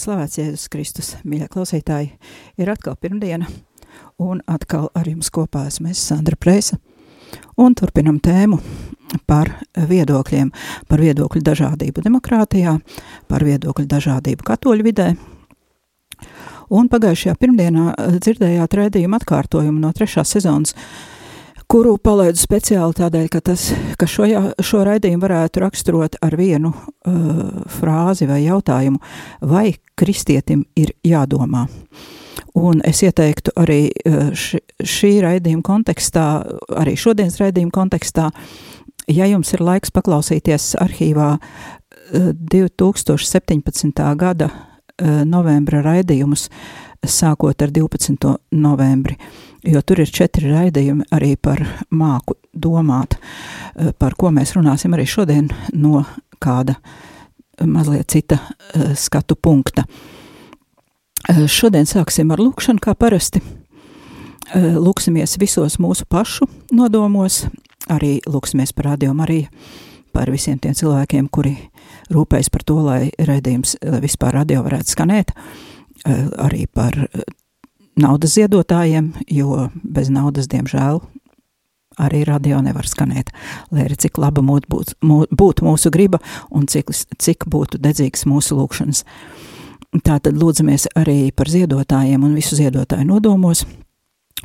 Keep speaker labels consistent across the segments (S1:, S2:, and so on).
S1: slavēts Jēzus Kristus, mīļie klausītāji, ir atkal pirmdiena, un atkal ar jums kopā esmu es, Sandra Preisa, un turpinam tēmu par viedokļiem, par viedokļu dažādību demokrātijā, par viedokļu dažādību katoļu vidē. Un pagājušajā pirmdienā eh, dzirdējāt redzējumu atkārtojumu no trešās sezonas, kuru palaidu speciāli tādēļ, ka, tas, ka šo, šo raidījumu varētu raksturot ar vienu uh, frāzi vai jautājumu, vai kristietim ir jādomā. Un es ieteiktu arī uh, ši, šī raidījuma kontekstā, arī šodienas raidījuma kontekstā, ja jums ir laiks paklausīties arhīvā uh, 2017. gada uh, novembra raidījumus, sākot ar 12. novembri jo tur ir četri raidījumi arī par māku domāt, eh, par ko mēs runāsim arī šodien no kāda mazliet cita eh, skatu punkta. Eh, Šodien sāksim ar lūkšanu, kā parasti. Lūksimies visos mūsu pašu nodomos, arī lūksimies par radio Mariju, par visiem tiem cilvēkiem, kuri rūpējas par to, lai lai vispār radio varētu skanēt, arī par naudas ziedotājiem, jo bez naudas, diemžēl, arī radio nevar skanēt. Lai arī cik laba būtu, mū, būtu mūsu griba un cik, cik būtu dedzīgs mūsu lūkšanas. Tātad lūdzamies arī par ziedotājiem un visu ziedotāju nodomos.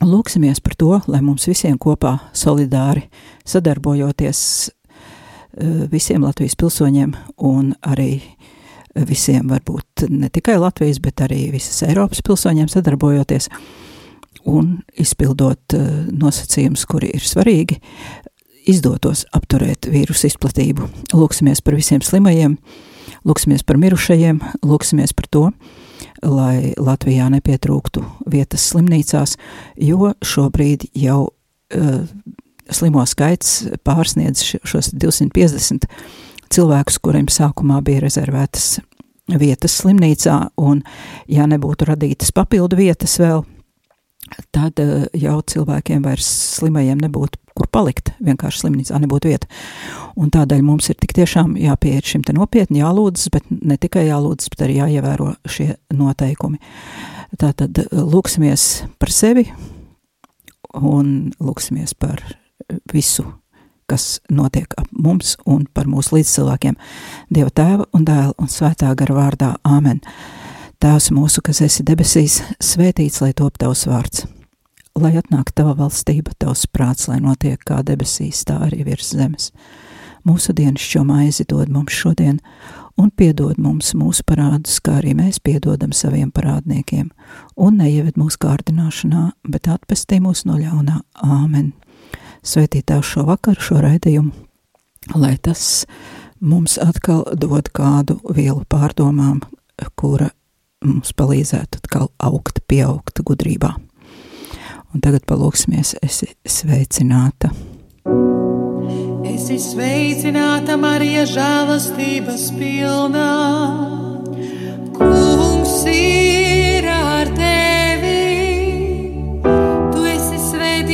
S1: Un lūksimies par to, lai mums visiem kopā solidāri sadarbojoties eh, visiem Latvijas pilsoņiem un arī visiem, varbūt ne tikai Latvijas, bet arī visas Eiropas pilsoņiem sadarbojoties un izpildot uh, nosacījumus, kuri ir svarīgi, izdotos apturēt vīrusu izplatību. Lūksimies par visiem slimajiem, lūksimies par mirušajiem, lūksimies par to, lai Latvijā nepietrūktu vietas slimnīcās, jo šobrīd jau uh, slimo skaits pārsniedz šos 250 cilvēkus, kuriem sākumā bija rezervētas vietas slimnīcā, un ja nebūtu radītas papildu vietas vēl, tad eh, jau cilvēkiem vairs slimajiem nebūtu kur palikt, vienkārši slimnīcā nebūtu vieta. Un tādēļ mums ir tik tiešām jāpieiet šim te nopietni, jālūdzas, bet ne tikai jālūdzas, bet arī jāievēro šie noteikumi. Tātad eh, lūksimies par sevi un lūksimies par visu, kas notiek ap mums un par mūsu līdzcilvēkiem. Dieva tēva un dēla un svētā gara vārdā Āmen. Tēvs mūsu, kas esi debesīs, svētīts, lai top tavs vārds. Lai atnāk tava valstība, tavs prāts, lai notiek kā debesīs, tā arī virs zemes. Mūsu dienas šo maizi dod mums šodien, un piedod mums mūsu parādus, kā arī mēs piedodam saviem parādniekiem, un neieved mūsu kārdināšanā, bet atpestī mūs no ļaunā. Āmen! Svētīt tev šo vakaru, šo raidījumu, lai tas mums atkal dod kādu vielu pārdomām, kura mums palīdzētu atkal augt, pieaugt gudrībā. Un tagad palūksimies, esi sveicināta.
S2: Esi sveicināta, Marija, žēlastības pilnā. Kungs ir ar tevi.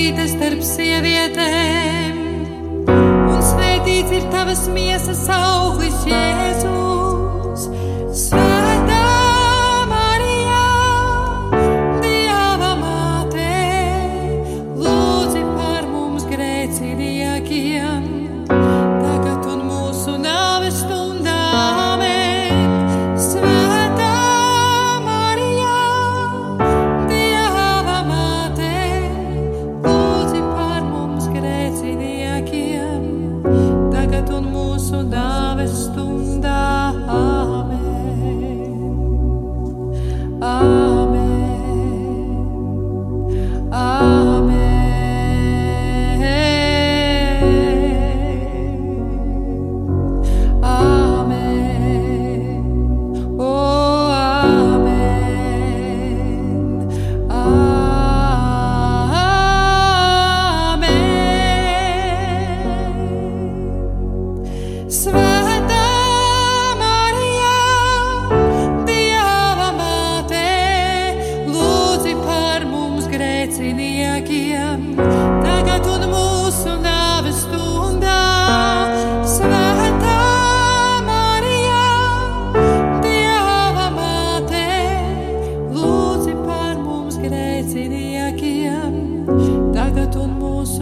S2: Svētīta starp sievietēm, un svētīts ir tavas miesas auglis, Jēzus.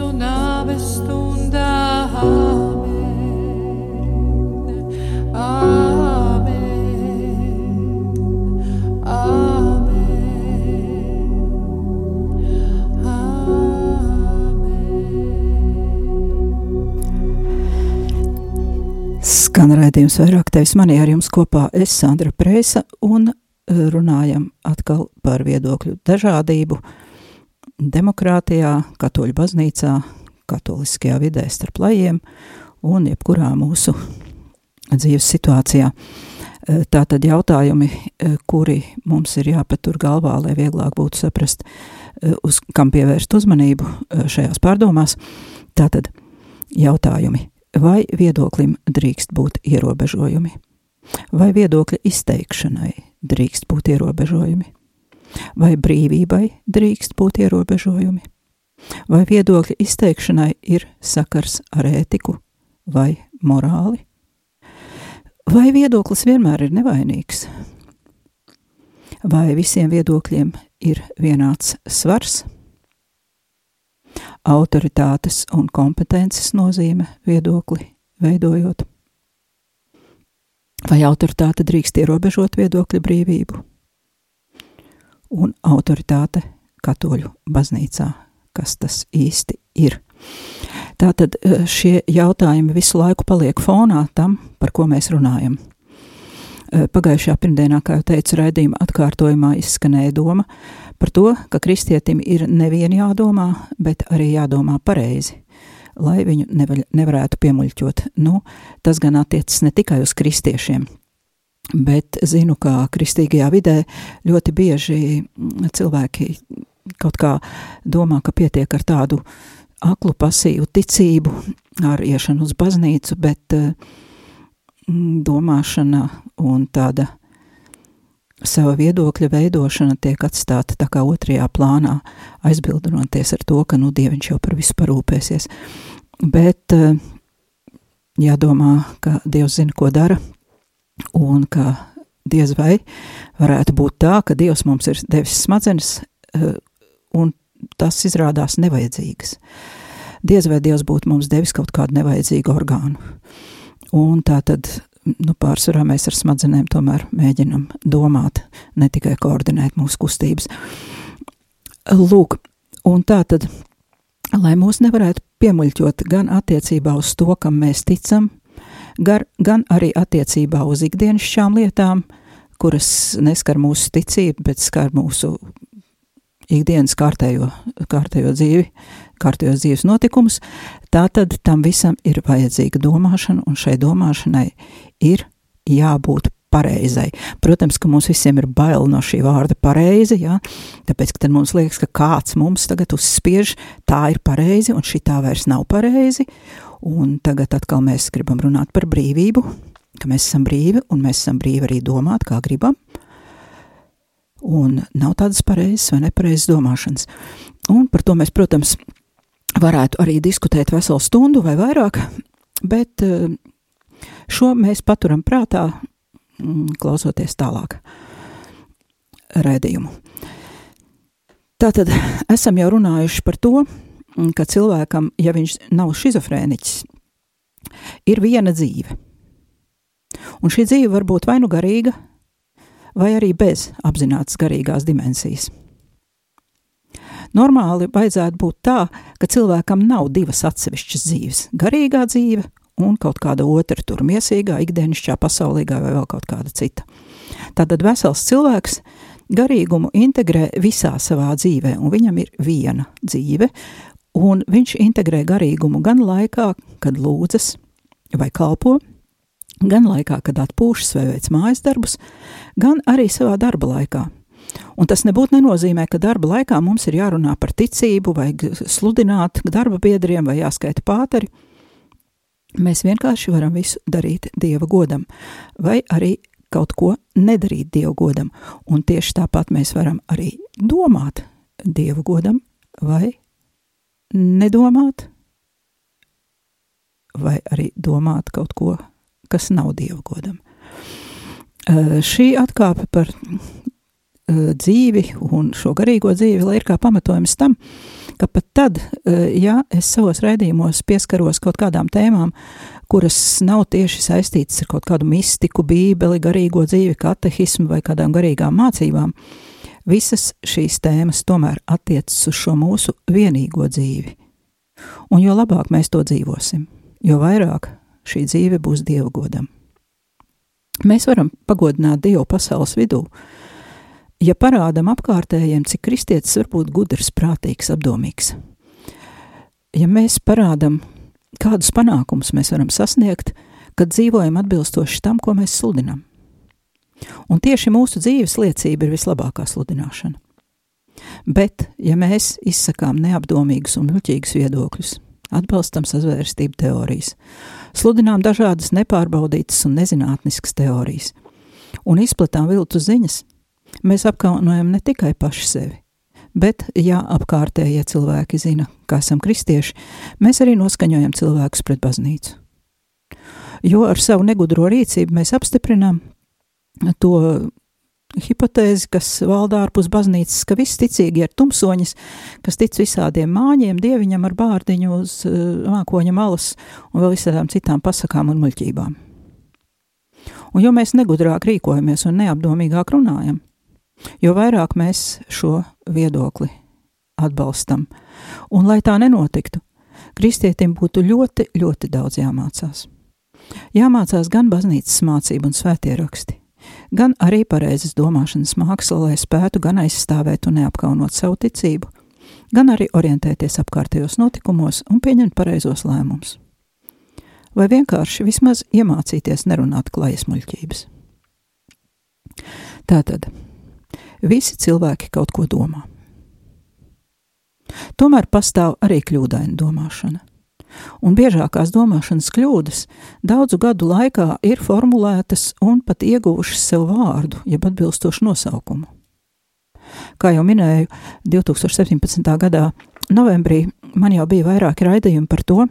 S2: mūsu nāves stundā. Amen. Amen. Amen. Amen.
S1: Skan redzējums vairāk tevis manī ar jums kopā es Sandra Preisa un eh, runājam atkal par viedokļu dažādību. Uh, demokrātijā, katoļu baznīcā, katoliskajā vidē starp lajiem un jebkurā mūsu dzīves situācijā. Tā tad jautājumi, kuri mums ir jāpatur galvā, lai vieglāk būtu saprast, uz kam pievērst uzmanību šajās pārdomās. Tātad jautājumi, vai viedoklim drīkst būt ierobežojumi? Vai viedokļa izteikšanai drīkst būt ierobežojumi? Vai brīvībai drīkst būt ierobežojumi? Vai viedokļa izteikšanai ir sakars ar ētiku vai morāli? Vai viedoklis vienmēr ir nevainīgs? Vai visiem viedokļiem ir vienāds svars? Autoritātes un kompetences nozīme viedokli veidojot. Vai autoritāte drīkst ierobežot viedokļa brīvību? Un autoritāte katoļu baznīcā, kas tas īsti ir? Tātad eh, šie jautājumi visu laiku paliek fonā tam, par ko mēs runājam. Eh, pagājušajā pirmdienā, kā jau teicu, raidījuma atkārtojumā izskanēja doma par to, ka kristietim ir nevien jādomā, bet arī jādomā pareizi, lai viņu nevar, nevarētu piemuļķot. Nu, tas gan attiecas ne tikai uz kristiešiem, bet zinu, ka kristīgajā vidē ļoti bieži mm, cilvēki kaut kā domā, ka pietiek ar tādu aklu pasīvu ticību, ar iešanu uz baznīcu, bet uh, domāšana un tāda sava viedokļa veidošana tiek atstāta tā kā otrajā plānā, aizbildinoties ar to, ka, nu, Dieviņš jau par visu parūpēsies. Bet uh, jādomā, ka Dievs zina, ko dara, un ka diez vai varētu būt tā, ka Dievs mums ir devis smadzenes, uh, un tas izrādās nevajadzīgas. Diez vai Dievs būtu mums devis kaut kādu nevajadzīgu orgānu. Un tā tad, nu, pārsvarā mēs ar smadzenēm tomēr mēģinam domāt, ne tikai koordinēt mūsu kustības. Lūk, un tā tad, lai mūs nevarētu piemuļķot gan attiecībā uz to, kam mēs ticam, gar, gan arī attiecībā uz ikdienišķām lietām, kuras neskar mūsu ticību, bet skar mūsu ikdienas kārtējo, kārtējo dzīvi, kārtējos dzīves notikumus, tā tad tam visam ir vajadzīga domāšana, un šai domāšanai ir jābūt pareizai. Protams, ka mums visiem ir bail no šī vārda pareizi, ja? tāpēc, ka tad mums liekas, ka kāds mums tagad uzspiež, tā ir pareizi, un šī tā vairs nav pareizi, un tagad atkal mēs gribam runāt par brīvību, ka mēs esam brīvi, un mēs esam brīvi arī domāt, kā gribam, un nav tādas pareizas vai nepareizas domāšanas. Un par to mēs, protams, varētu arī diskutēt veselu stundu vai vairāk, bet eh, šo mēs paturam prātā, klausoties tālāk rēdījumu. Tātad esam jau runājuši par to, mm, ka cilvēkam, ja viņš nav šizofrēniķis, ir viena dzīve. Un šī dzīve var būt vai nu garīga, vai arī bez apzinātas garīgās dimensijas. Normāli vajadzētu būt tā, ka cilvēkam nav divas atsevišķas dzīves - garīgā dzīve un kaut kāda otra, tur miesīgā, ikdienišķā, pasaulīgā vai vēl kaut kāda cita. Tātad vesels cilvēks garīgumu integrē visā savā dzīvē, un viņam ir viena dzīve, un viņš integrē garīgumu gan laikā, kad lūdzas vai kalpo, gan laikā, kad atpūšas vai veic mājas darbus, gan arī savā darba laikā. Un tas nebūtu nenozīmē, ka darba laikā mums ir jārunā par ticību, vai sludināt darba biedriem, vai jāskaita pāteri. Mēs vienkārši varam visu darīt Dieva godam, vai arī kaut ko nedarīt Dieva godam. Un tieši tāpat mēs varam arī domāt Dieva godam, vai nedomāt, vai arī domāt kaut ko kas nav dievgodam. Uh, šī atkāpe par uh, dzīvi un šo garīgo dzīvi, ir kā pamatojums tam, ka pat tad, uh, ja es savos raidījumos pieskaros kaut kādām tēmām, kuras nav tieši saistītas ar kaut kādu mistiku, bībeli, garīgo dzīvi, katehismu vai kādām garīgām mācībām, visas šīs tēmas tomēr attiecas uz šo mūsu vienīgo dzīvi. Un jo labāk mēs to dzīvosim, jo vairāk šī dzīve būs Dieva godam. Mēs varam pagodināt Dievu pasaules vidū, ja parādam apkārtējiem, cik kristietis var būt gudrs, prātīgs, apdomīgs. Ja mēs parādam, kādus panākumus mēs varam sasniegt, kad dzīvojam atbilstoši tam, ko mēs sludinam. Un tieši mūsu dzīves liecība ir vislabākā sludināšana. Bet, ja mēs izsakām neapdomīgus un muļķīgus viedokļus, atbalstam sazvērstību teorijas, sludinām dažādas nepārbaudītas un nezinātniskas teorijas un izplatām viltu ziņas, mēs apkaunojam ne tikai paši sevi, bet, ja apkārtējie cilvēki zina, ka esam kristieši, mēs arī noskaņojam cilvēkus pret baznīcu. Jo ar savu negudro rīcību mēs apstiprinām to hipotēzi, kas valda ārpus baznīcas, ka visi ticīgi ir tumsoņas, kas tic visādiem māņiem, dieviņam ar bārdiņu uz uh, mākoņa malas un vēl visādām citām pasakām un muļķībām. Un jo mēs negudrāk rīkojamies un neapdomīgāk runājam, jo vairāk mēs šo viedokli atbalstam. Un lai tā nenotiktu, kristietim būtu ļoti, ļoti daudz jāmācās. Jāmācās gan baznīcas mācība un svētie raksti, gan arī pareizas domāšanas māksla, lai spētu gan aizstāvēt un neapkaunot savu ticību, gan arī orientēties apkārtējos notikumos un pieņemt pareizos lēmumus. Vai vienkārši vismaz iemācīties nerunāt klajas muļķības. Tātad, visi cilvēki kaut ko domā. Tomēr pastāv arī kļūdaina domāšana un biežākās domāšanas kļūdas daudzu gadu laikā ir formulētas un pat ieguvušas sev vārdu, jeb atbilstošu nosaukumu. Kā jau minēju, 2017. gadā novembrī man jau bija vairāki raidījumi par to,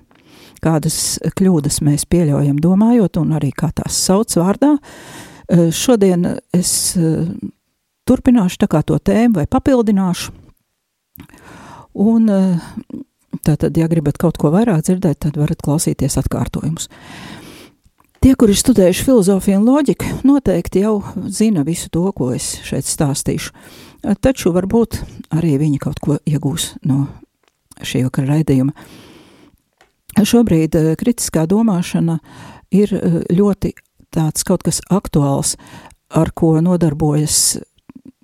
S1: kādas kļūdas mēs pieļaujam domājot un arī kā tās sauc vārdā. Šodien es turpināšu to tēmu vai papildināšu. Un Tātad, ja gribat kaut ko vairāk dzirdēt, tad varat klausīties atkārtojumus. Tie, kuri ir studējuši filozofiju un loģiku, noteikti jau zina visu to, ko es šeit stāstīšu. Taču varbūt arī viņi kaut ko iegūs no šī vakara raidījuma. Šobrīd eh, kritiskā domāšana ir eh, ļoti tāds kaut kas aktuāls, ar ko nodarbojas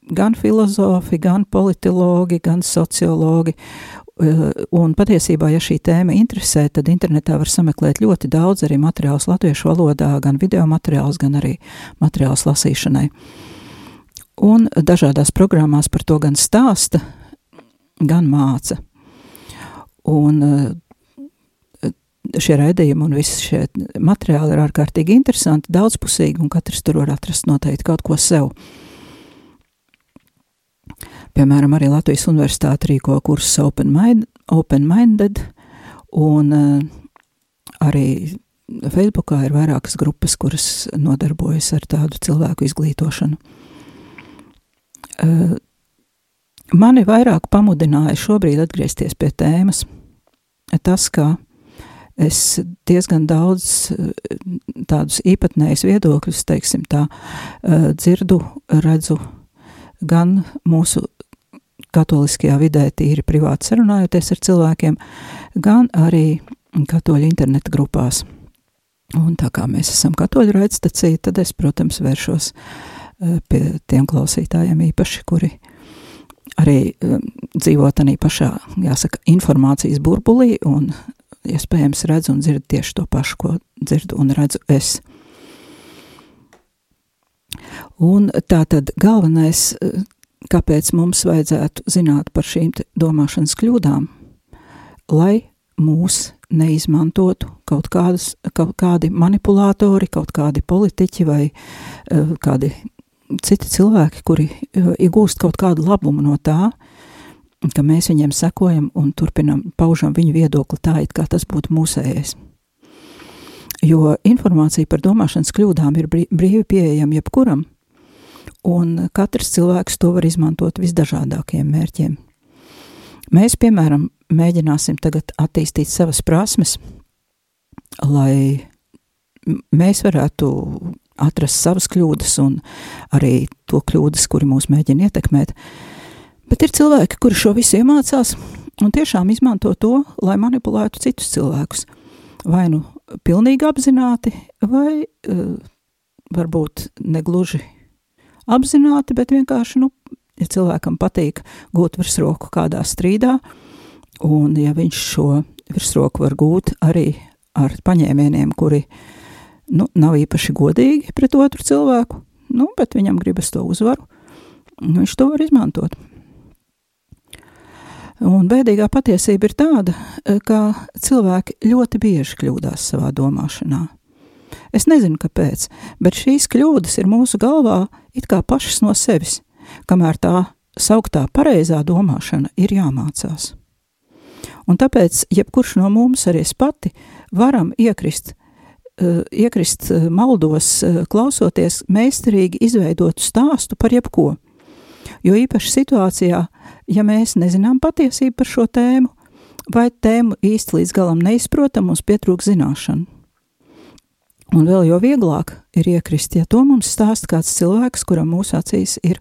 S1: gan filozofi, gan politologi, gan sociologi. Eh, un patiesībā, ja šī tēma interesē, tad internetā var sameklēt ļoti daudz arī materiālus latviešu valodā, gan video materiālus, gan arī materiālus lasīšanai. Un dažādās programmās par to gan stāsta, gan māca. Un eh, šie raidījumi un visi šie materiāli ir ārkārtīgi interesanti, daudzpusīgi, un katrs tur var atrast noteikti kaut ko sev. Piemēram, arī Latvijas Universitāte rīko kursus Open, Mind, Open Minded, un uh, arī Facebookā ir vairākas grupas, kuras nodarbojas ar tādu cilvēku izglītošanu. Uh, mani vairāk pamudināja šobrīd atgriezties pie tēmas tas, ka es diezgan daudz tādus īpatnējus viedokļus, teiksim tā, dzirdu, redzu gan mūsu katoliskajā vidē, tīri privāti sarunājoties ar cilvēkiem, gan arī katoļu interneta grupās. Un tā kā mēs esam katoļu raidstacija, tad es, protams, vēršos eh, pie tiem klausītājiem īpaši, kuri arī um, dzīvo tādā pašā, jāsaka, informācijas burbulī un iespējams redz un dzird tieši to pašu, ko dzirdu un redzu es. Un tā tad galvenais kāpēc mums vajadzētu zināt par šīm domāšanas kļūdām, lai mūs neizmantotu kaut, kādas, kaut kādi manipulatori, kaut kādi politiķi vai uh, kādi citi cilvēki, kuri uh, iegūst kaut kādu labumu no tā, ka mēs viņiem sekojam un turpinam paužam viņu viedokli tā, it kā tas būtu mūsējais. Jo informācija par domāšanas kļūdām ir brīvi pieejama jebkuram, un katrs cilvēks to var izmantot visdažādākajiem mērķiem. Mēs, piemēram, mēģināsim tagad attīstīt savas prasmes, lai mēs varētu atrast savas kļūdas un arī to kļūdas, kuri mūs mēģina ietekmēt. Bet ir cilvēki, kuri šo visu iemācās un tiešām izmanto to, lai manipulētu citus cilvēkus. Vai nu pilnīgi apzināti, vai uh, varbūt negluži apzināti, bet vienkārši, nu, ja cilvēkam patīk gūt virsroku kādā strīdā, un ja viņš šo virsroku var gūt arī ar paņēmieniem, kuri nu, nav īpaši godīgi pret otru cilvēku, nu, bet viņam gribas to uzvaru, viņš to var izmantot. Un bēdīgā patiesība ir tāda, ka cilvēki ļoti bieži kļūdās savā domāšanā. Es nezinu, kāpēc, bet šīs kļūdas ir mūsu galvā it kā pašas no sevis, kamēr tā sauktā pareizā domāšana ir jāmācās. Un tāpēc jebkurš no mums, arī es pati, varam iekrist, uh, iekrist uh, maldos, uh, klausoties meistarīgi izveidotu stāstu par jebko. Jo īpaši situācijā, ja mēs nezinām patiesību par šo tēmu, vai tēmu īsti līdz galam neizprotam, mums pietrūk zināšanu. Un vēl jo vieglāk ir iekrist, ja to mums stāsta kāds cilvēks, kuram mūsu acīs ir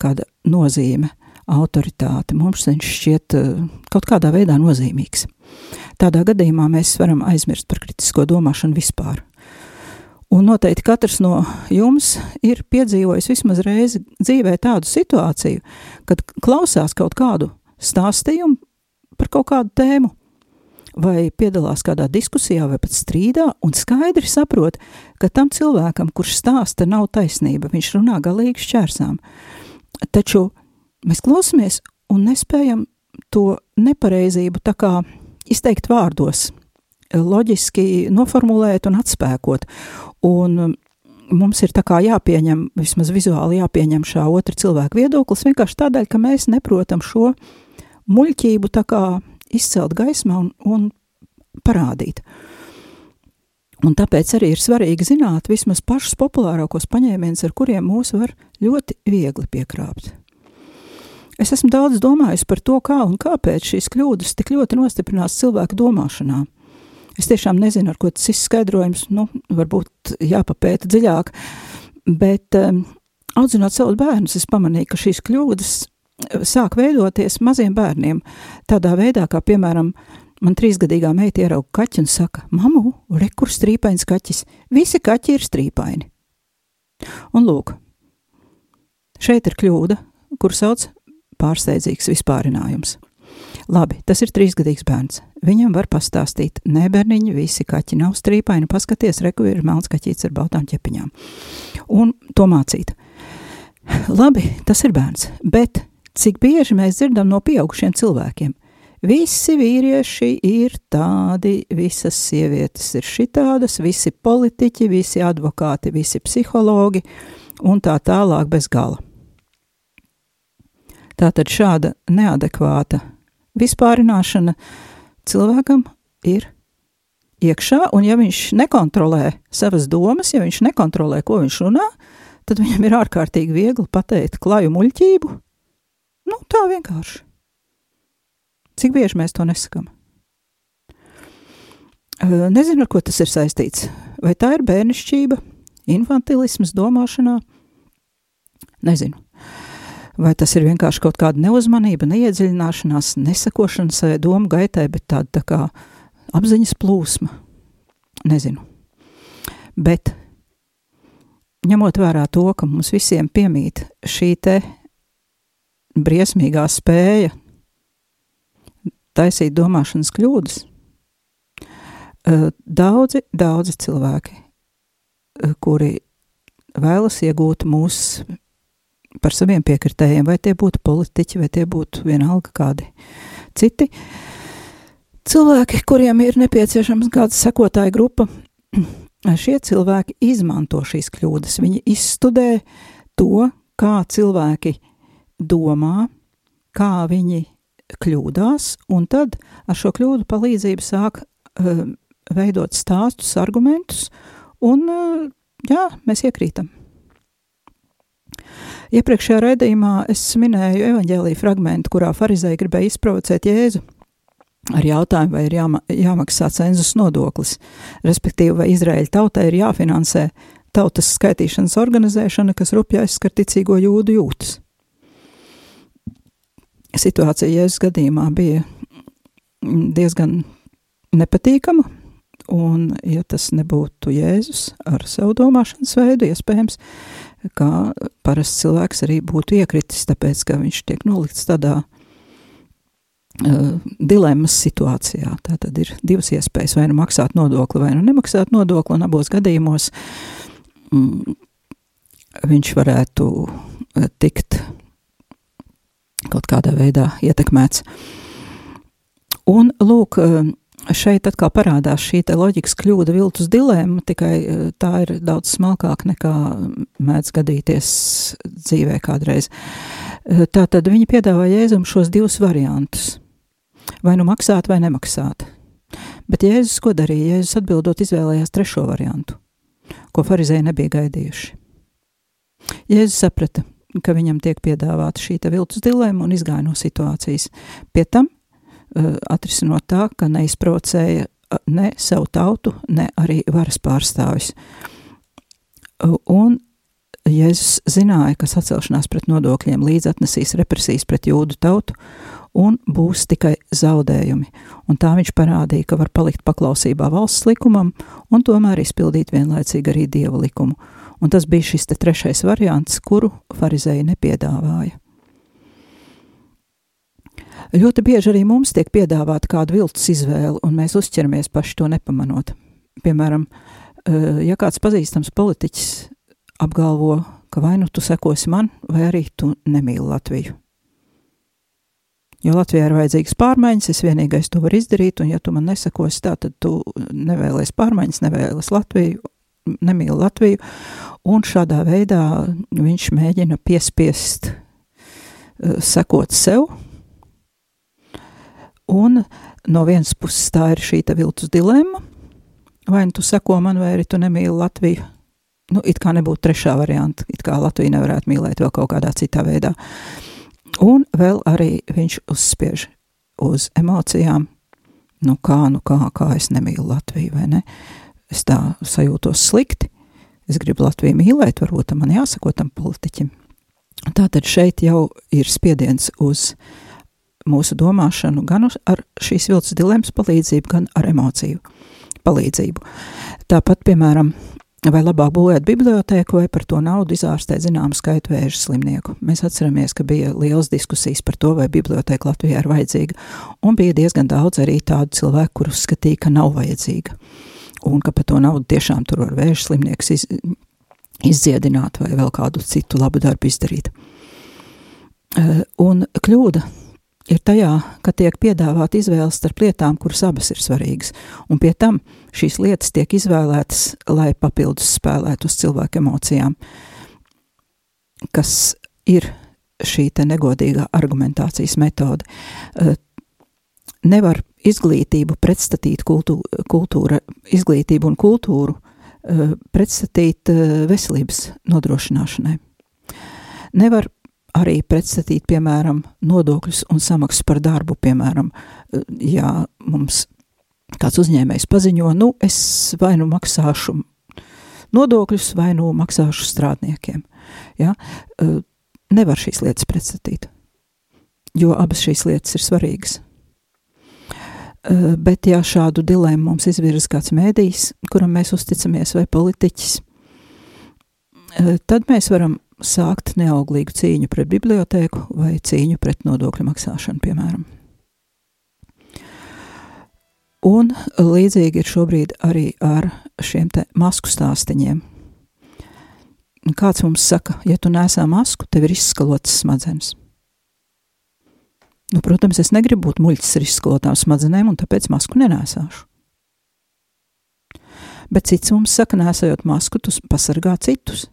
S1: kāda nozīme – autoritāte. Mums viņš šķiet eh, kaut kādā veidā nozīmīgs. Tādā gadījumā mēs varam aizmirst par kritisko domāšanu vispār. Un noteikti katrs no jums ir piedzīvojis vismaz reizi dzīvē tādu situāciju, kad klausās kaut kādu stāstījumu par kaut kādu tēmu, vai piedalās kādā diskusijā vai pat strīdā, un skaidri saprot, ka tam cilvēkam, kurš stāsta, nav taisnība, viņš runā galīgi šķērsām. Taču mēs klausamies un nespējam to nepareizību tā kā izteikt vārdos, loģiski noformulēt un atspēkot. Un um, mums ir jāpieņem, vismaz vizuāli jāpieņem šā otra cilvēka viedoklis, vienkārši tādēļ, ka mēs neprotam šo muļķību tā kā izcelt gaismā un, un parādīt. Un tāpēc arī ir svarīgi zināt vismaz pašus populārākos paņēmienus, ar kuriem mūs var ļoti viegli piekrāpt. Es esmu daudz domājis par to, kā un kāpēc šīs kļūdas tik ļoti nostiprinās cilvēku domāšanā. Es tiešām nezinu, ar ko tas izskaidrojums, nu, varbūt jāpapēta dziļāk, bet um, audzinot savus bērnus, es pamanīju, ka šīs kļūdas sāk veidoties maziem bērniem. Tādā veidā, kā piemēram, man trīsgadīgā meita ierauga kaķi un saka, mamu, re, kur strīpains kaķis? Visi kaķi ir strīpaini. Un lūk, šeit ir kļūda, kur sauc pārsteidzīgs vispārinājums. Labi, tas ir trīsgadīgs bērns. Viņam var pastāstīt, nē, bērniņi, visi kaķi nav strīpaini, paskaties, reku ir melns kaķīts ar baltām ķepiņām. Un to mācīt. Labi, tas ir bērns, bet cik bieži mēs dzirdam no pieaugušiem cilvēkiem? Visi vīrieši ir tādi, visas sievietes ir šitādas, visi politiķi, visi advokāti, visi psihologi un tā tālāk bez gala. Tātad šāda neadekvāta vispārināšana cilvēkam ir iekšā, un ja viņš nekontrolē savas domas, ja viņš nekontrolē, ko viņš runā, tad viņam ir ārkārtīgi viegli pateikt klaju muļķību. Nu, tā vienkārši. Cik bieži mēs to nesakām? Nezinu, ar ko tas ir saistīts. Vai tā ir bērnišķība, infantilisms domāšanā? Nezinu. Vai tas ir vienkārši kaut kāda neuzmanība, neiedziļināšanās, nesakošana savai domu gaitai, bet tāda tā kā apziņas plūsma? Nezinu. Bet ņemot vērā to, ka mums visiem piemīt šī te briesmīgā spēja taisīt domāšanas kļūdas, eh, daudzi, daudzi cilvēki, eh, kuri vēlas iegūt mūsu par saviem piekritējiem, vai tie būtu politiķi, vai tie būtu vienalga kādi citi cilvēki, kuriem ir nepieciešams kāda sekotāja grupa. Šie cilvēki izmanto šīs kļūdas, viņi izstudē to, kā cilvēki domā, kā viņi kļūdās, un tad ar šo kļūdu palīdzību sāk uh, veidot stāstus, argumentus, un uh, jā, mēs iekrītam. Iepriekšējā raidījumā es minēju evaņģēlīju fragmentu, kurā farizēji gribēja izprovocēt Jēzu ar jautājumu, vai ir jāma, jāmaksā cenzus nodoklis, respektīvi, vai Izraēļa tautai ir jāfinansē tautas skaitīšanas organizēšana, kas rupja aizskar ticīgo jūdu jūtas. Situācija Jēzus gadījumā bija diezgan nepatīkama, Un, ja tas nebūtu Jēzus ar savu domāšanas veidu, iespējams, kā parasts cilvēks arī būtu iekritis, tāpēc, ka viņš tiek nolikts tādā uh, dilemmas situācijā. Tā tad ir divas iespējas, vai nu maksāt nodokli, vai nu nemaksāt nodokli, un abos gadījumos mm, viņš varētu tikt kaut kādā veidā ietekmēts. Un, lūk, šeit atkal parādās šī loģikas kļūda, viltus dilemma, tikai eh, tā ir daudz smalkāk nekā mēdz gadīties dzīvē kādreiz. Eh, tā tad viņi piedāvā Jēzum šos divus variantus. Vai nu maksāt, vai nemaksāt. Bet Jēzus ko darīja? Jēzus atbildot izvēlējās trešo variantu, ko farizēji nebija gaidījuši. Jēzus saprata, ka viņam tiek piedāvāta šī viltus dilemma un izgāja no situācijas. Pie tam Eh, atrisinot tā, ka neizprovocēja eh, ne savu tautu, ne arī varas pārstāvis. Un Jēzus zināja, ka sacelšanās pret nodokļiem līdz atnesīs represijas pret jūdu tautu un būs tikai zaudējumi. Un tā viņš parādīja, ka var palikt paklausībā valsts likumam un tomēr izpildīt vienlaicīgi arī dieva likumu. Un tas bija šis trešais variants, kuru farizēji nepiedāvāja. Ļoti bieži arī mums tiek piedāvāta kāda viltus izvēle, un mēs uzķeramies paši to nepamanot. Piemēram, eh, ja kāds pazīstams politiķis apgalvo, ka vai nu tu sekosi man, vai arī tu nemīli Latviju. Jo Latvijā ir vajadzīgas pārmaiņas, es vienīgais to varu izdarīt, un ja tu man nesakosi tā, tad tu nevēlies pārmaiņas, nevēlies Latviju, nemīli Latviju, un šādā veidā viņš mēģina piespiest uh, sekot sev, Un no vienas puses tā ir šī viltus dilemma, vai nu tu seko man, vai arī tu nemīli Latviju. Nu, it kā nebūtu trešā varianta, it kā Latviju nevarētu mīlēt vēl kaut kādā citā veidā. Un vēl arī viņš uzspiež uz emocijām, nu kā, nu kā, kā es nemīlu Latviju, vai ne? Es tā sajūtos slikti, es gribu Latviju mīlēt, varbūt man jāsako tam politiķim. Tātad šeit jau ir spiediens uz uh, mūsu domāšanu gan ar šīs viltus dilemmas palīdzību, gan ar emociju palīdzību. Tāpat, piemēram, vai labāk būvēt bibliotēku vai par to naudu izārstēt zināmu skaitu vēža slimnieku. Mēs atceramies, ka bija liels diskusijas par to, vai bibliotēka Latvijā ir vajadzīga, un bija diezgan daudz arī tādu cilvēku, kur uzskatīja, ka nav vajadzīga, un ka par to naudu tiešām tur var vēža slimnieks iz, izdziedināt vai vēl kādu citu labu darbu izdarīt. Un kļūda ir tajā, ka tiek piedāvāta izvēle starp lietām, kuras abas ir svarīgas, un pie tam šīs lietas tiek izvēlētas, lai papildus spēlētu uz cilvēku emocijām, kas ir šī negodīgā argumentācijas metode. Eh, nevar izglītību pretstatīt kultūra, kultūra izglītību un kultūru eh, pretstatīt eh, veselības nodrošināšanai. Nevar arī pretstatīt, piemēram, nodokļus un samaksas par darbu, piemēram, ja mums kāds uzņēmējs paziņo, nu, es vai nu maksāšu nodokļus, vai nu maksāšu strādniekiem. Ja? Nevar šīs lietas pretstatīt, jo abas šīs lietas ir svarīgas. Bet, ja šādu dilemmu mums izvirza kāds mēdījis, kuram mēs uzticamies, vai politiķis, tad mēs varam sākt neauglīgu cīņu pret bibliotēku vai cīņu pret nodokļu maksāšanu, piemēram. Un līdzīgi ir šobrīd arī ar šiem masku stāstiņiem. Kāds mums saka, ja tu nesā masku, tev ir izskalotas smadzenes. Nu, protams, es negribu būt muļķis ar izskalotām smadzenēm, un tāpēc masku nenēsāšu. Bet cits mums saka, nesējot masku, tu pasargā citus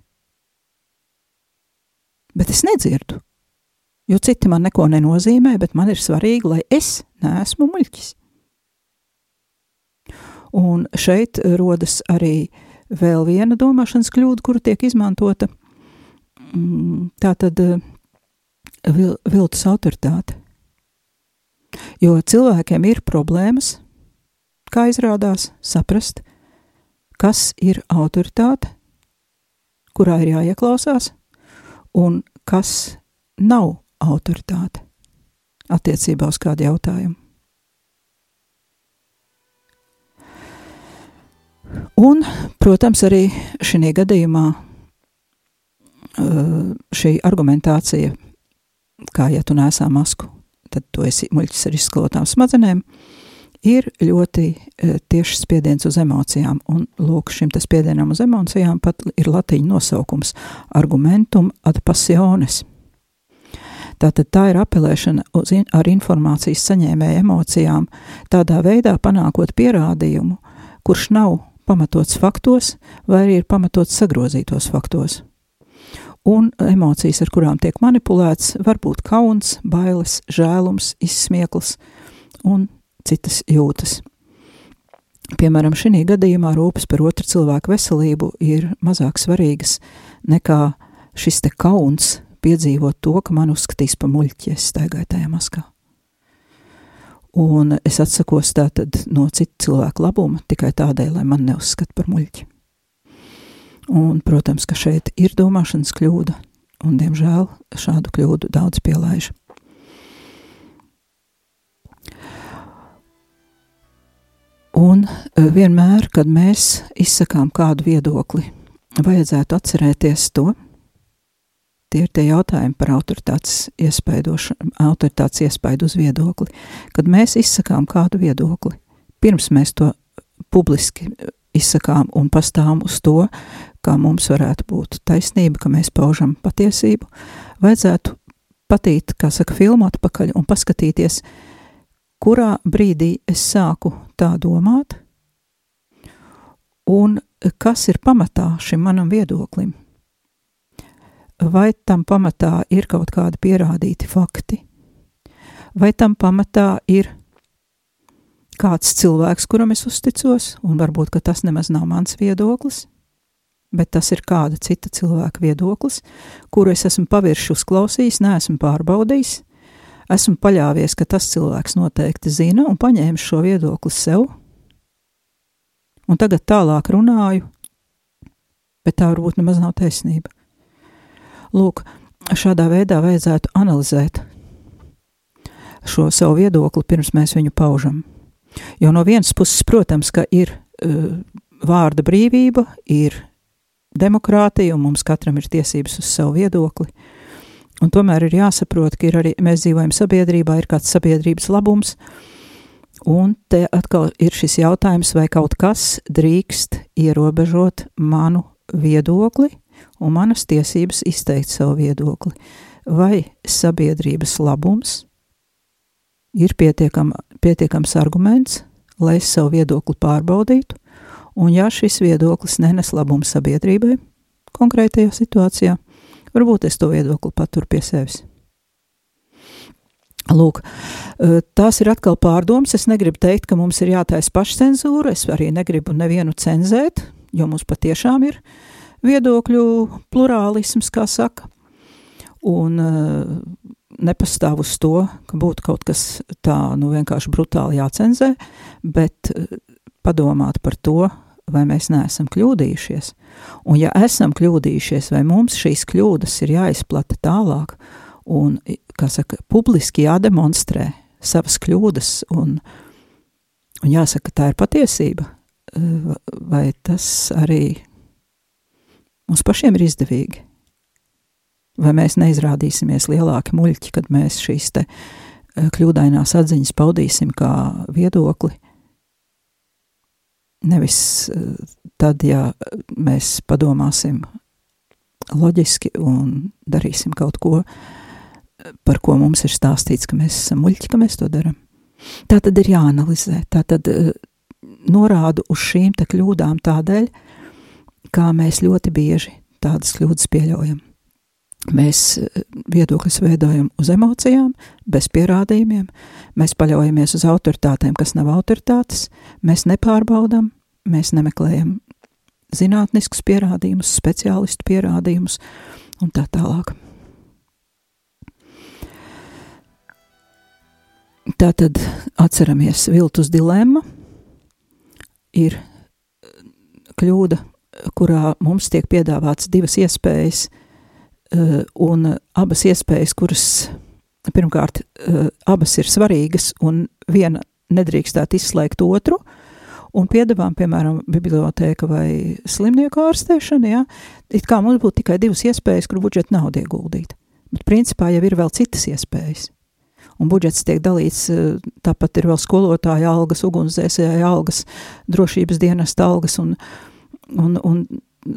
S1: bet es nedzirdu. Jo citi man neko nenozīmē, bet man ir svarīgi, lai es neesmu muļķis. Un šeit rodas arī vēl viena domāšanas kļūda, kura tiek izmantota. Mm, tā tad eh, vil, viltus autoritāte. Jo cilvēkiem ir problēmas, kā izrādās, saprast, kas ir autoritāte, kurā ir jāieklausās, un kas nav autoritāte attiecībā uz kādu jautājumu. Un, protams, arī šī gadījumā šī argumentācija, kā ja tu nesā masku, tad tu esi muļķis ar izskalotām smadzenēm, ir ļoti tieši spiediens uz emocijām. Un, lūk, šim spiedienam uz emocijām pat ir latīņu nosaukums - argumentum ad passiones. Tātad tā ir apelēšana uz ar informācijas saņēmēju emocijām, tādā veidā panākot pierādījumu, kurš nav pamatots faktos vai ir pamatots sagrozītos faktos. Un emocijas, ar kurām tiek manipulēts, var būt kauns, bailes, žēlums, izsmiekls un citas jūtas. Piemēram, šī gadījumā rūpes par otru cilvēku veselību ir mazāk svarīgas nekā šis te kauns, piedzīvot to, ka man uzskatīs par muļķi, ja es staigāju tajā maskā. Un es atsakos tātad no citu cilvēku labuma tikai tādēļ, lai man neuzskata par muļķi. Un, protams, ka šeit ir domāšanas kļūda, un, diemžēl, šādu kļūdu daudz pielaiž. Un e, vienmēr, kad mēs izsakām kādu viedokli, vajadzētu atcerēties to, Tie ir tie jautājumi par autoritātes autoritātes iespaidu uz viedokli. Kad mēs izsakām kādu viedokli, pirms mēs to publiski izsakām un pastāvam uz to, kā mums varētu būt taisnība, ka mēs paužam patiesību, vajadzētu patīt, kā saka, filmu atpakaļ un paskatīties, kurā brīdī es sāku tā domāt, un kas ir pamatā šim manam viedoklim. Vai tam pamatā ir kaut kādi pierādīti fakti, vai tam pamatā ir kāds cilvēks, kuram es uzticos, un varbūt tas nemaz nav mans viedoklis, bet tas ir kāda cita cilvēka viedoklis, kuru es esmu pavirši uzklausījis, neesmu pārbaudījis, esmu paļāvies, ka tas cilvēks noteikti zina un paņēmis šo viedokli sev, un tagad tālāk runāju, bet tā varbūt nemaz nav taisnība. Lūk, šādā veidā vajadzētu analizēt šo savu viedokli pirms mēs viņu paužam. Jo no vienas puses, protams, ka ir uh, vārda brīvība, ir demokrātija, un mums katram ir tiesības uz savu viedokli. Un tomēr ir jāsaprot, ka ir arī mēs dzīvojam sabiedrībā, ir kāds sabiedrības labums, un te atkal ir šis jautājums, vai kaut kas drīkst ierobežot manu viedokli, un manas tiesības izteikt savu viedokli. Vai sabiedrības labums ir pietiekam, pietiekams arguments, lai es savu viedokli pārbaudītu, un ja šis viedoklis nenes labumu sabiedrībai konkrētajā situācijā, varbūt es to viedokli paturu pie sevis. Lūk, tās ir atkal pārdomas. Es negribu teikt, ka mums ir jātaisa pašcensūra. Es arī negribu nevienu cenzēt, jo mums patiešām ir viedokļu plurālisms, kā saka, un uh, nepastāv uz to, ka būtu kaut kas tā, nu, vienkārši brutāli jācenzē, bet uh, padomāt par to, vai mēs neesam kļūdījušies. Un ja esam kļūdījušies, vai mums šīs kļūdas ir jāizplata tālāk un, kā saka, publiski jādemonstrē savas kļūdas un, un jāsaka, tā ir patiesība, uh, vai tas arī mums pašiem ir izdevīgi. Vai mēs neizrādīsimies lielāki muļķi, kad mēs šīs te eh, kļūdainās atziņas paudīsim kā viedokli? Nevis eh, tad, ja mēs padomāsim loģiski un darīsim kaut ko, par ko mums ir stāstīts, ka mēs esam muļķi, ka mēs to darām. Tā tad ir jāanalizē, tā tad eh, norādu uz šīm kļūdām tādēļ, kā mēs ļoti bieži tādas kļūdas pieļaujam. Mēs eh, viedokļus veidojam uz emocijām, bez pierādījumiem, mēs paļaujamies uz autoritātēm, kas nav autoritātes, mēs nepārbaudām, mēs nemeklējam zinātniskus pierādījumus, speciālistu pierādījumus un tā tālāk. Tātad atceramies viltus dilemma. Ir kļūda kurā mums tiek piedāvāts divas iespējas, eh, un abas iespējas, kuras pirmkārt eh, abas ir svarīgas, un viena nedrīkstētu izslēgt otru, un piedevām, piemēram, bibliotēka vai slimnieku ārstēšana, ja, it kā mums būtu tikai divas iespējas, kur budžeta nauda ieguldīt. Bet principā jau ir vēl citas iespējas. Un budžets tiek dalīts, eh, tāpat ir vēl skolotāja algas, ugunsdzēsēja algas, drošības dienesta algas un, un, un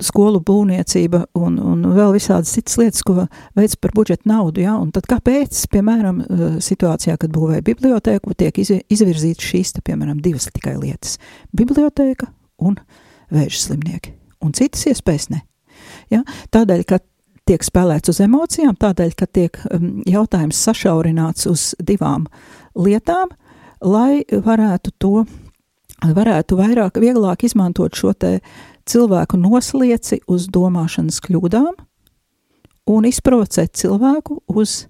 S1: skolu būvniecība un, un vēl visādas citas lietas, ko veids par budžeta naudu. Ja? Un tad kāpēc, piemēram, eh, situācijā, kad būvēja bibliotēku, tiek izvirzītas šīs, te, piemēram, divas tikai lietas - bibliotēka un vēža slimnieki, un citas iespējas ne. Ja? Tādēļ, ka tiek spēlēts uz emocijām, tādēļ, ka tiek um, jautājums sašaurināts uz divām lietām, lai varētu to, varētu vairāk, vieglāk izmantot šo te uh, cilvēku noslieci uz domāšanas kļūdām un izprovocēt cilvēku uz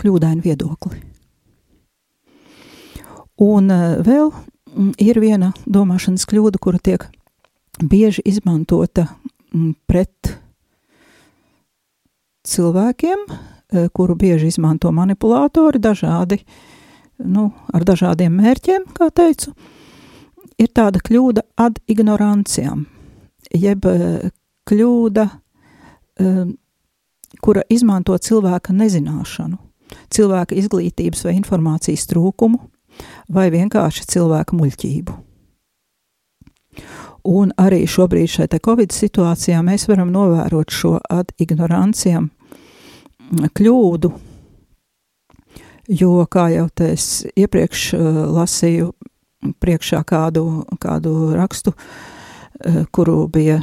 S1: kļūdainu viedokli. Un uh, vēl mm, ir viena domāšanas kļūda, kura tiek bieži izmantota mm, pret cilvēkiem, uh, kuru bieži izmanto manipulātori dažādi, nu, ar dažādiem mērķiem, kā teicu, ir tāda kļūda ad ignorancijām jeb eh, kļūda, eh, kura izmanto cilvēka nezināšanu, cilvēka izglītības vai informācijas trūkumu, vai vienkārši cilvēka muļķību. Un arī šobrīd šajā Covid situācijā mēs varam novērot šo ad ignorancijam kļūdu, jo, kā jau es iepriekš uh, lasīju priekšā kādu, kādu rakstu, uh, Eh, kuru bija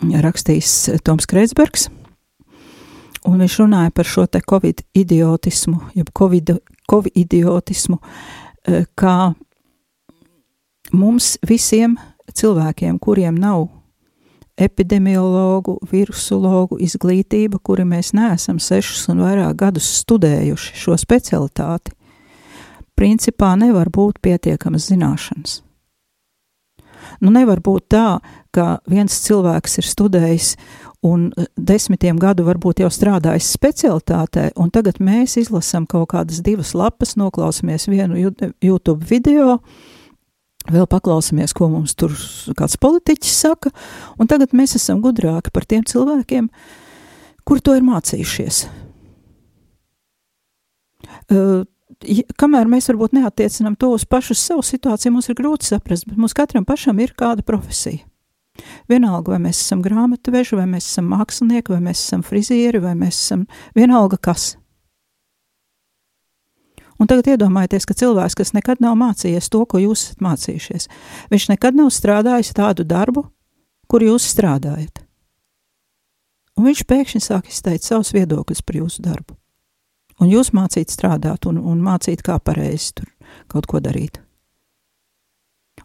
S1: rakstījis Toms Kreitsbergs. Un viņš runāja par šo te covid idiotismu, jeb covid, covid idiotismu, eh, kā mums visiem cilvēkiem, kuriem nav epidemiologu, virusologu izglītība, kuri mēs neesam sešus un vairāk gadus studējuši šo specialitāti, principā nevar būt pietiekamas zināšanas. Nu, nevar būt tā, ka viens cilvēks ir studējis un eh, desmitiem gadu varbūt jau strādājis specialitātē, un tagad mēs izlasām kaut kādas divas lapas, noklausāmies vienu YouTube video, vēl paklausāmies, ko mums tur kāds politiķis saka, un tagad mēs esam gudrāki par tiem cilvēkiem, kur to ir mācījušies. Uh, kamēr mēs varbūt neatiecinām to uz pašu savu situāciju, mums ir grūti saprast, bet mums katram pašam ir kāda profesija. Vienalga, vai mēs esam grāmatveži, vai mēs esam mākslinieki, vai mēs esam frizieri, vai mēs esam vienalga kas. Un tagad iedomājieties, ka cilvēks, kas nekad nav mācījies to, ko jūs esat mācījušies, viņš nekad nav strādājis tādu darbu, kur jūs strādājat. Un viņš pēkšņi sāk izteikt savus viedokļus par jūsu darbu un jūs mācīt strādāt un, un mācīt, kā pareizi tur kaut ko darīt.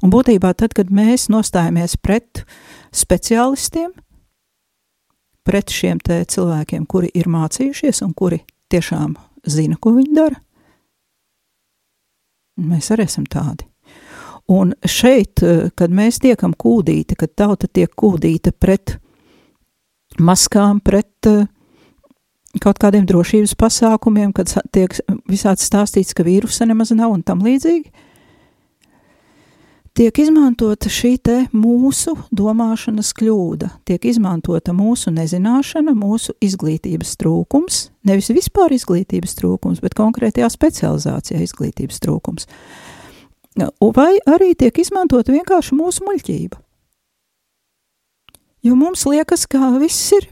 S1: Un būtībā tad, kad mēs nostājamies pret speciālistiem, pret šiem cilvēkiem, kuri ir mācījušies un kuri tiešām zina, ko viņi dara, mēs arī esam tādi. Un šeit, kad mēs tiekam kūdīti, kad tauta tiek kūdīta pret maskām, pret uh, kaut kādiem drošības pasākumiem, kad tiek visāds stāstīts, ka vīrusa nemaz nav un tam līdzīgi, tiek izmantota šī te mūsu domāšanas kļūda, tiek izmantota mūsu nezināšana, mūsu izglītības trūkums, nevis vispār izglītības trūkums, bet konkrētajā specializācijā izglītības trūkums. Vai arī tiek izmantota vienkārši mūsu muļķība. Jo mums liekas, ka viss ir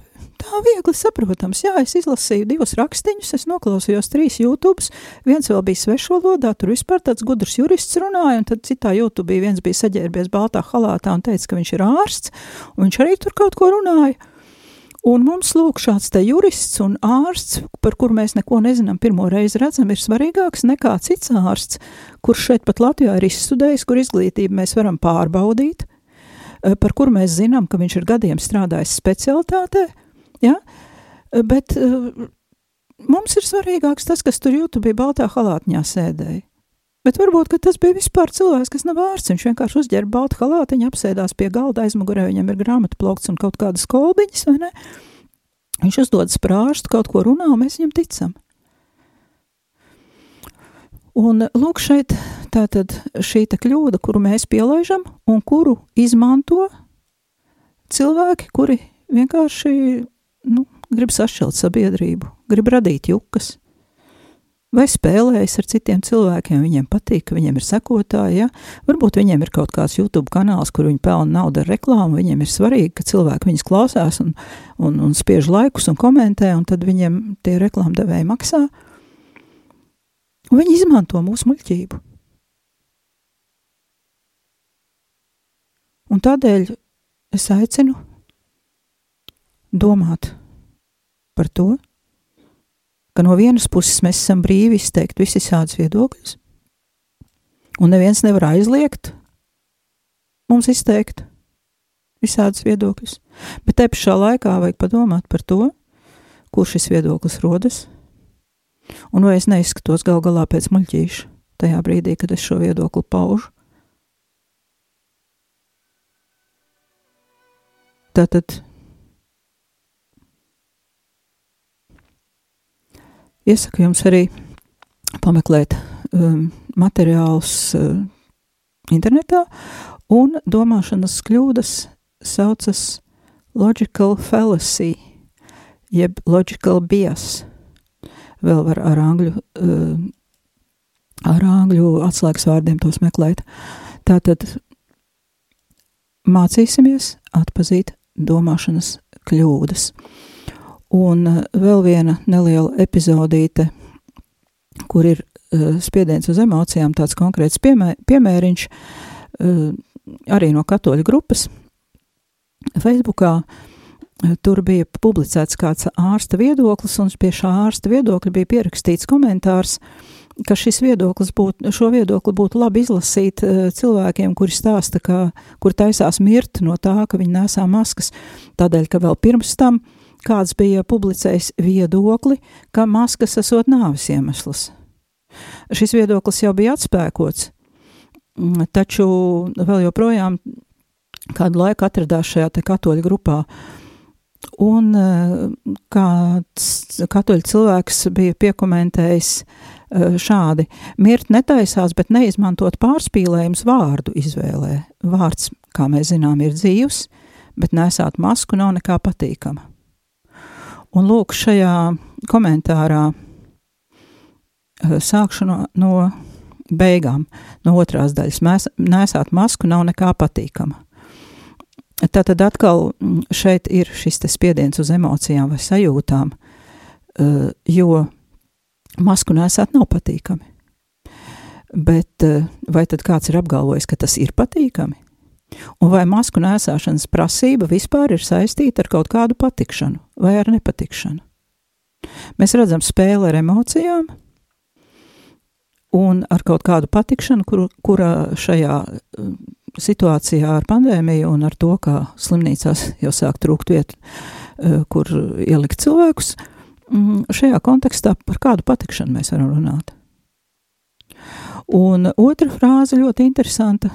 S1: tā viegli saprotams. Jā, es izlasīju divus rakstīņus, es noklausījos trīs YouTube, viens vēl bija svešvalodā, tur vispār tāds gudrs jurists runāja, un tad citā YouTube viens bija saģērbies baltā halātā un teica, ka viņš ir ārsts, un viņš arī tur kaut ko runāja. Un mums lūk šāds te jurists un ārsts, par kuru mēs neko nezinām, pirmo reizi redzam, ir svarīgāks nekā cits ārsts, kurš šeit pat Latvijā ir izstudējis, kur izglītību mēs varam pārbaudīt, eh, par kuru mēs zinām, ka viņš ir gadiem strādājis specialitātē, Ja? Bet uh, mums ir svarīgāks tas, kas tur YouTube baltā halātņā sēdēja. Bet varbūt tas bija vispār cilvēks, kas nav ārsts. Viņš vienkārši uzģērba baltu halātiņu, apsēdās pie galda, aizmugurē viņam ir grāmatu plaukts un kaut kādas kolbiņas, vai ne? Viņš uzdodas par ārstu, kaut ko runā, un mēs viņam ticam. Un lūk, šeit tā tad šī kļūda, kuru mēs pielaižam un kuru izmanto cilvēki, kuri vienkārši nu, grib sašķelt sabiedrību, grib radīt jukas, vai spēlējas ar citiem cilvēkiem, viņiem patīk, ka viņiem ir sekotāji, ja? varbūt viņiem ir kaut kāds YouTube kanāls, kur viņi pelna naudu ar reklāmu, viņiem ir svarīgi, ka cilvēki viņus klausās un, un, un spiež laikus un komentē, un tad viņiem tie reklāmdevēji maksā. Un viņi izmanto mūsu muļķību. Un tādēļ es aicinu domāt par to, ka no vienas puses mēs esam brīvi izteikt visus šādus viedokļus, un neviens nevar aizliegt mums izteikt visādus viedokļus, bet te pašā laikā vajag padomāt par to, kur šis viedoklis rodas, un vai es neizskatos gal galā pēc muļķīša tajā brīdī, kad es šo viedokli paužu. Tātad Iesaku jums arī pameklēt um, materiālus uh, internetā, un domāšanas kļūdas saucas logical fallacy, jeb logical bias. Vēl var ar angļu, uh, ar angļu atslēgas vārdiem tos meklēt. Tātad mācīsimies atpazīt domāšanas kļūdas. Un eh, vēl viena neliela epizodīte, kur ir uh, spiediens uz emocijām, tāds konkrēts piemē, piemēriņš, uh, arī no katoļu grupas. Facebookā tur bija publicēts kāds ārsta viedoklis, un pie šā ārsta viedokļa bija pierakstīts komentārs, ka šis viedoklis būtu, šo viedokli būtu labi izlasīt cilvēkiem, kuri stāsta, ka, kur taisās mirt no tā, ka viņi nesā maskas, tādēļ, ka vēl pirms tam uh, kāds bija publicējis viedokli, ka maskas esot nāvis iemesls. Šis viedoklis jau bija atspēkots, mm, taču vēl joprojām kādu laiku atradās šajā katoļu grupā. Un eh, kāds katoļu cilvēks bija piekomentējis eh, šādi: mirt netaisās, bet neizmantot pārspīlējums vārdu izvēlē. Vārds, kā mēs zinām, ir dzīvs, bet nesāt masku nav nekā patīkama. Un lūk, šajā komentārā eh, sākšu no, no beigām, no otrās daļas. Mēs nesāt masku nav nekā patīkama. Tātad atkal mm, šeit ir šis spiediens uz emocijām vai sajūtām, eh, jo masku nesāt nav patīkami. Bet eh, vai tad kāds ir apgalvojis, ka tas ir patīkami? Un vai masku nēsāšanas prasība vispār ir saistīta ar kaut kādu patikšanu vai ar nepatikšanu? Mēs redzam spēli ar emocijām un ar kaut kādu patikšanu, kur, kura šajā um, situācijā ar pandēmiju un ar to, kā slimnīcās jau sāk trūkt vietu, uh, kur ielikt cilvēkus, mm, šajā kontekstā par kādu patikšanu mēs varam runāt. Un otra frāze ļoti interesanta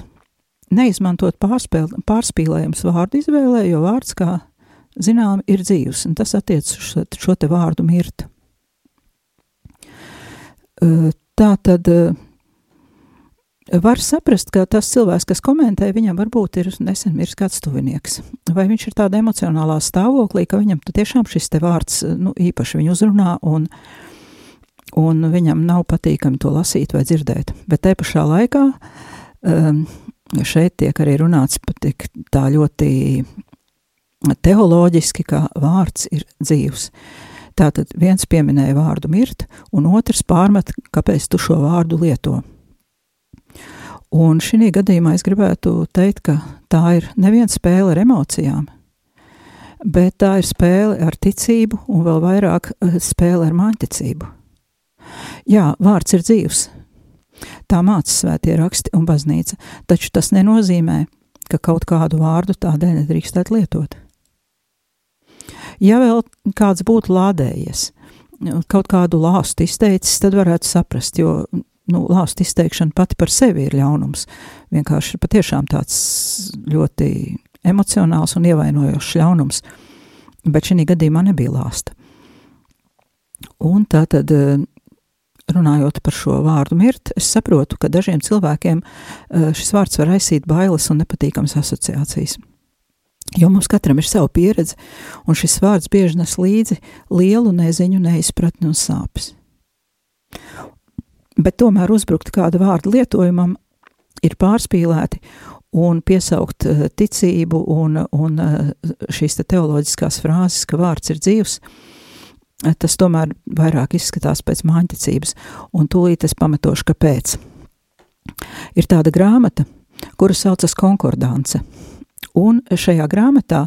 S1: neizmantot pārspīlējums vārdu izvēlē, jo vārds, kā zinām, ir dzīvs, un tas attiec uz šo te vārdu mirt. Tā tad var saprast, ka tas cilvēks, kas komentē, viņam varbūt ir nesen miris kāds tuvinieks, vai viņš ir tādā emocionālā stāvoklī, ka viņam tiešām šis te vārds, nu, īpaši viņu uzrunā, un, un viņam nav patīkami to lasīt vai dzirdēt, bet te pašā laikā um, šeit tiek arī runāts pat tik tā ļoti teoloģiski, ka vārds ir dzīvs. Tātad viens pieminēja vārdu mirt, un otrs pārmet, kāpēc tu šo vārdu lieto. Un šī gadījumā es gribētu teikt, ka tā ir neviena spēle ar emocijām, bet tā ir spēle ar ticību un vēl vairāk eh, spēle ar māņticību. Jā, vārds ir dzīvs, Tā māca svētie raksti un baznīca, taču tas nenozīmē, ka kaut kādu vārdu tādēļ nedrīkstētu lietot. Ja vēl kāds būtu lādējies, kaut kādu lāstu izteicis, tad varētu saprast, jo nu, lāstu izteikšana pati par sevi ir ļaunums. Vienkārši patiešām tāds ļoti emocionāls un ievainojošs ļaunums, bet šī gadījumā nebija lāsta. Un tā tad runājot par šo vārdu mirt, es saprotu, ka dažiem cilvēkiem uh, šis vārds var aizsīt bailes un nepatīkamas asociācijas. Jo mums katram ir sava pieredze, un šis vārds bieži nes līdzi lielu neziņu, neizpratni un sāpes. Bet tomēr uzbrukt kādu vārdu lietojumam ir pārspīlēti, un piesaukt uh, ticību un, un uh, šīs te teoloģiskās frāzes, ka vārds ir dzīvs, uh, tas tomēr vairāk izskatās pēc māņticības, un tūlīt es pamatošu, kāpēc. Ir tāda grāmata, kura saucas Konkordance, un šajā grāmatā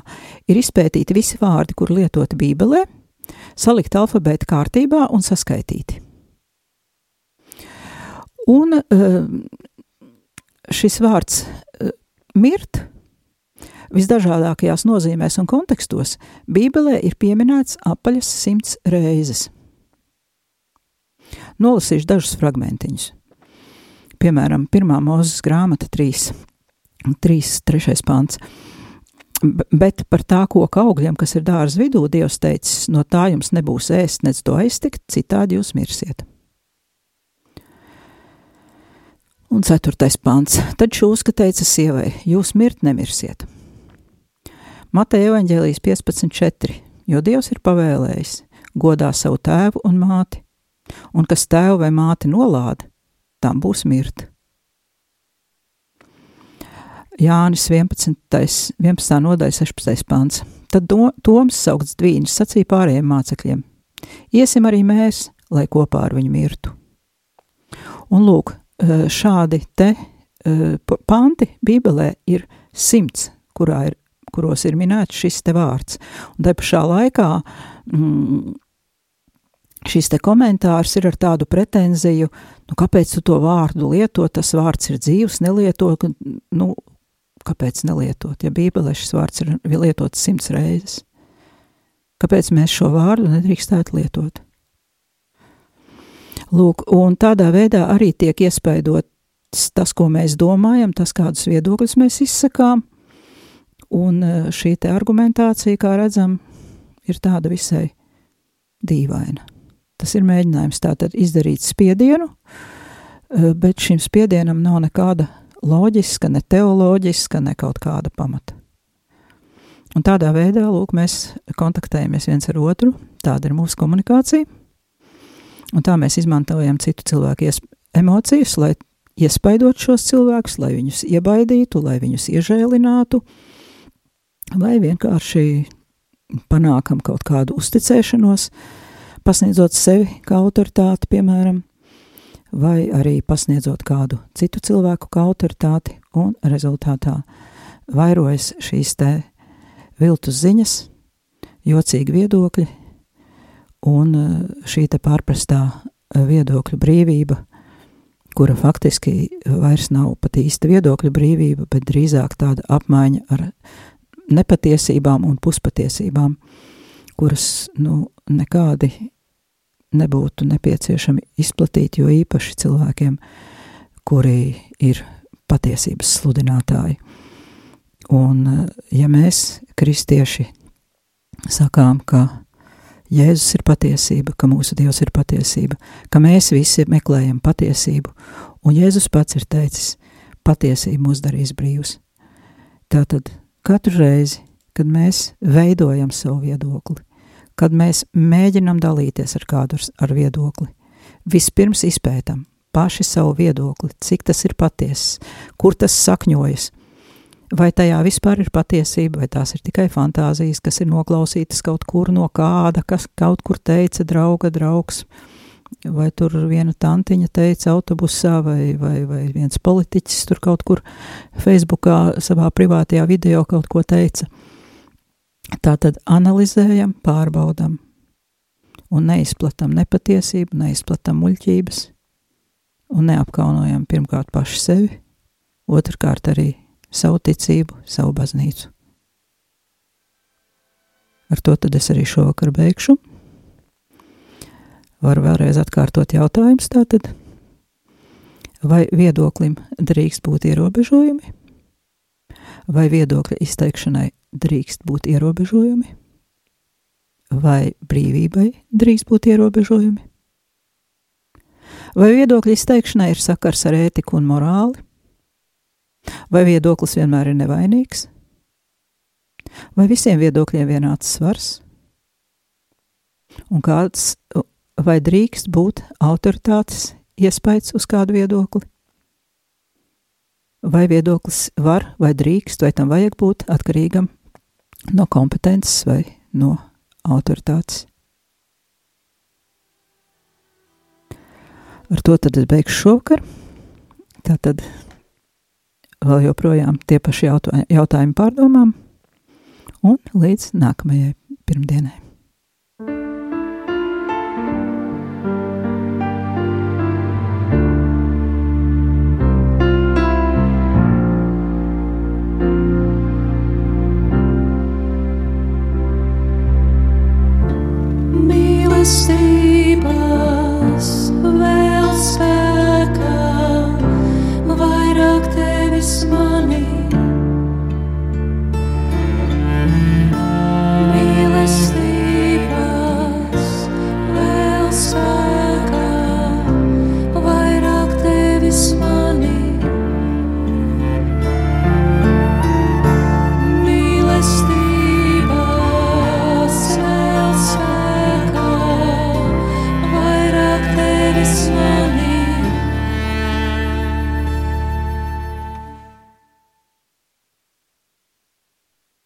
S1: ir izpētīti visi vārdi, kur lietoti Bībelē, salikt alfabēta kārtībā un saskaitīti. Un šis vārds mirt visdažādākajās nozīmēs un kontekstos Bībelē ir pieminēts apaļas simts reizes. Nolasīšu dažus fragmentiņus. Piemēram, 1. mūzes grāmata 3, 3 3. pāns. Bet par tā koka augļiem, kas ir dārza vidū, Dievs teicis, no tā jums nebūs ēst, nec to aiztikt, citādi jūs mirsiet. Un ceturtais pants. Tad šūska teica sievai, jūs mirt nemirsiet. Mateja evaņģēlijas 15.4. Jo Dievs ir pavēlējis, godā savu tēvu un māti, un kas tēvu vai māti nolāda, tam būs mirt. Jānis 11. 11. nodaļa 16. pants. Tad do, Toms saukts dvīņas sacīja pārējiem mācekļiem: Iesim arī mēs, lai kopā ar viņu mirtu. Un lūk, Eh, šādi te eh, panti Bībelē ir simts, kurā ir, kuros ir minēts šis te vārds. Un te pašā laikā mm, šis te komentārs ir ar tādu pretenziju, nu, kāpēc tu to vārdu lieto, tas vārds ir dzīvs, nelieto, nu, kāpēc nelietot, ja Bībelē šis vārds ir lietots simts reizes. Kāpēc mēs šo vārdu nedrīkstētu lietot? Lūk, un tādā veidā arī tiek iespaidots tas, ko mēs domājam, tas, kādus viedokļus mēs izsakām, un e, šī te argumentācija, kā redzam, ir tāda visai dīvaina. Tas ir mēģinājums tātad izdarīt spiedienu, e, bet šim spiedienam nav nekāda loģiska, ne teoloģiska, ne kaut kāda pamata. Un tādā veidā, lūk, mēs kontaktējamies viens ar otru, tāda ir mūsu komunikācija. Un tā mēs izmantojam citu cilvēku emocijas, lai iespaidot šos cilvēkus, lai viņus iebaidītu, lai viņus iežēlinātu, vai vienkārši panākam kaut kādu uzticēšanos, pasniedzot sevi kā autoritāti, piemēram, vai arī pasniedzot kādu citu cilvēku kā autoritāti, un rezultātā vairojas šīs te viltus ziņas, jocīgi viedokļi, un eh, šī te pārprastā viedokļu brīvība, kura faktiski vairs nav pat īsta viedokļu brīvība, bet drīzāk tāda apmaiņa ar nepatiesībām un puspatiesībām, kuras nu, nekādi nebūtu nepieciešami izplatīt, jo īpaši cilvēkiem, kuri ir patiesības sludinātāji. Un, ja mēs, kristieši, sakām, ka Jēzus ir patiesība, ka mūsu Dievs ir patiesība, ka mēs visi meklējam patiesību, un Jēzus pats ir teicis, patiesība mūs darīs brīvus. Tātad katru reizi, kad mēs veidojam savu viedokli, kad mēs mēģinam dalīties ar kādu ar viedokli, vispirms izpētam paši savu viedokli, cik tas ir patiess, kur tas sakņojas – vai tajā vispār ir patiesība, vai tās ir tikai fantāzijas, kas ir noklausītas kaut kur no kāda, kas kaut kur teica drauga draugs, vai tur viena tantiņa teica autobusā, vai, vai, vai viens politiķis tur kaut kur Facebookā savā privātajā video kaut ko teica. Tā tad analizējam, pārbaudam un neizplatam nepatiesību, neizplatam muļķības un neapkaunojam pirmkārt paši sevi, otrkārt arī savu ticību, savu baznīcu. Ar to tad es arī šovakar beigšu. Varu vēlreiz atkārtot jautājumus tātad. Vai viedoklim drīkst būt ierobežojumi? Vai viedokļa izteikšanai drīkst būt ierobežojumi? Vai brīvībai drīkst būt ierobežojumi? Vai viedokļu izteikšanai ir sakars ar ētiku un morāli? Vai viedoklis vienmēr ir nevainīgs? Vai visiem viedokļiem vienāds svars? Un kāds vai drīkst būt autoritātes iespējas uz kādu viedokli? Vai viedoklis var vai drīkst, vai tam vajag būt atkarīgam no kompetences vai no autoritātes? Ar to tad es beigšu šovakar. Tā tad vēl joprojām tie paši jautājumi pārdomām un līdz nākamajai pirmdienai. stay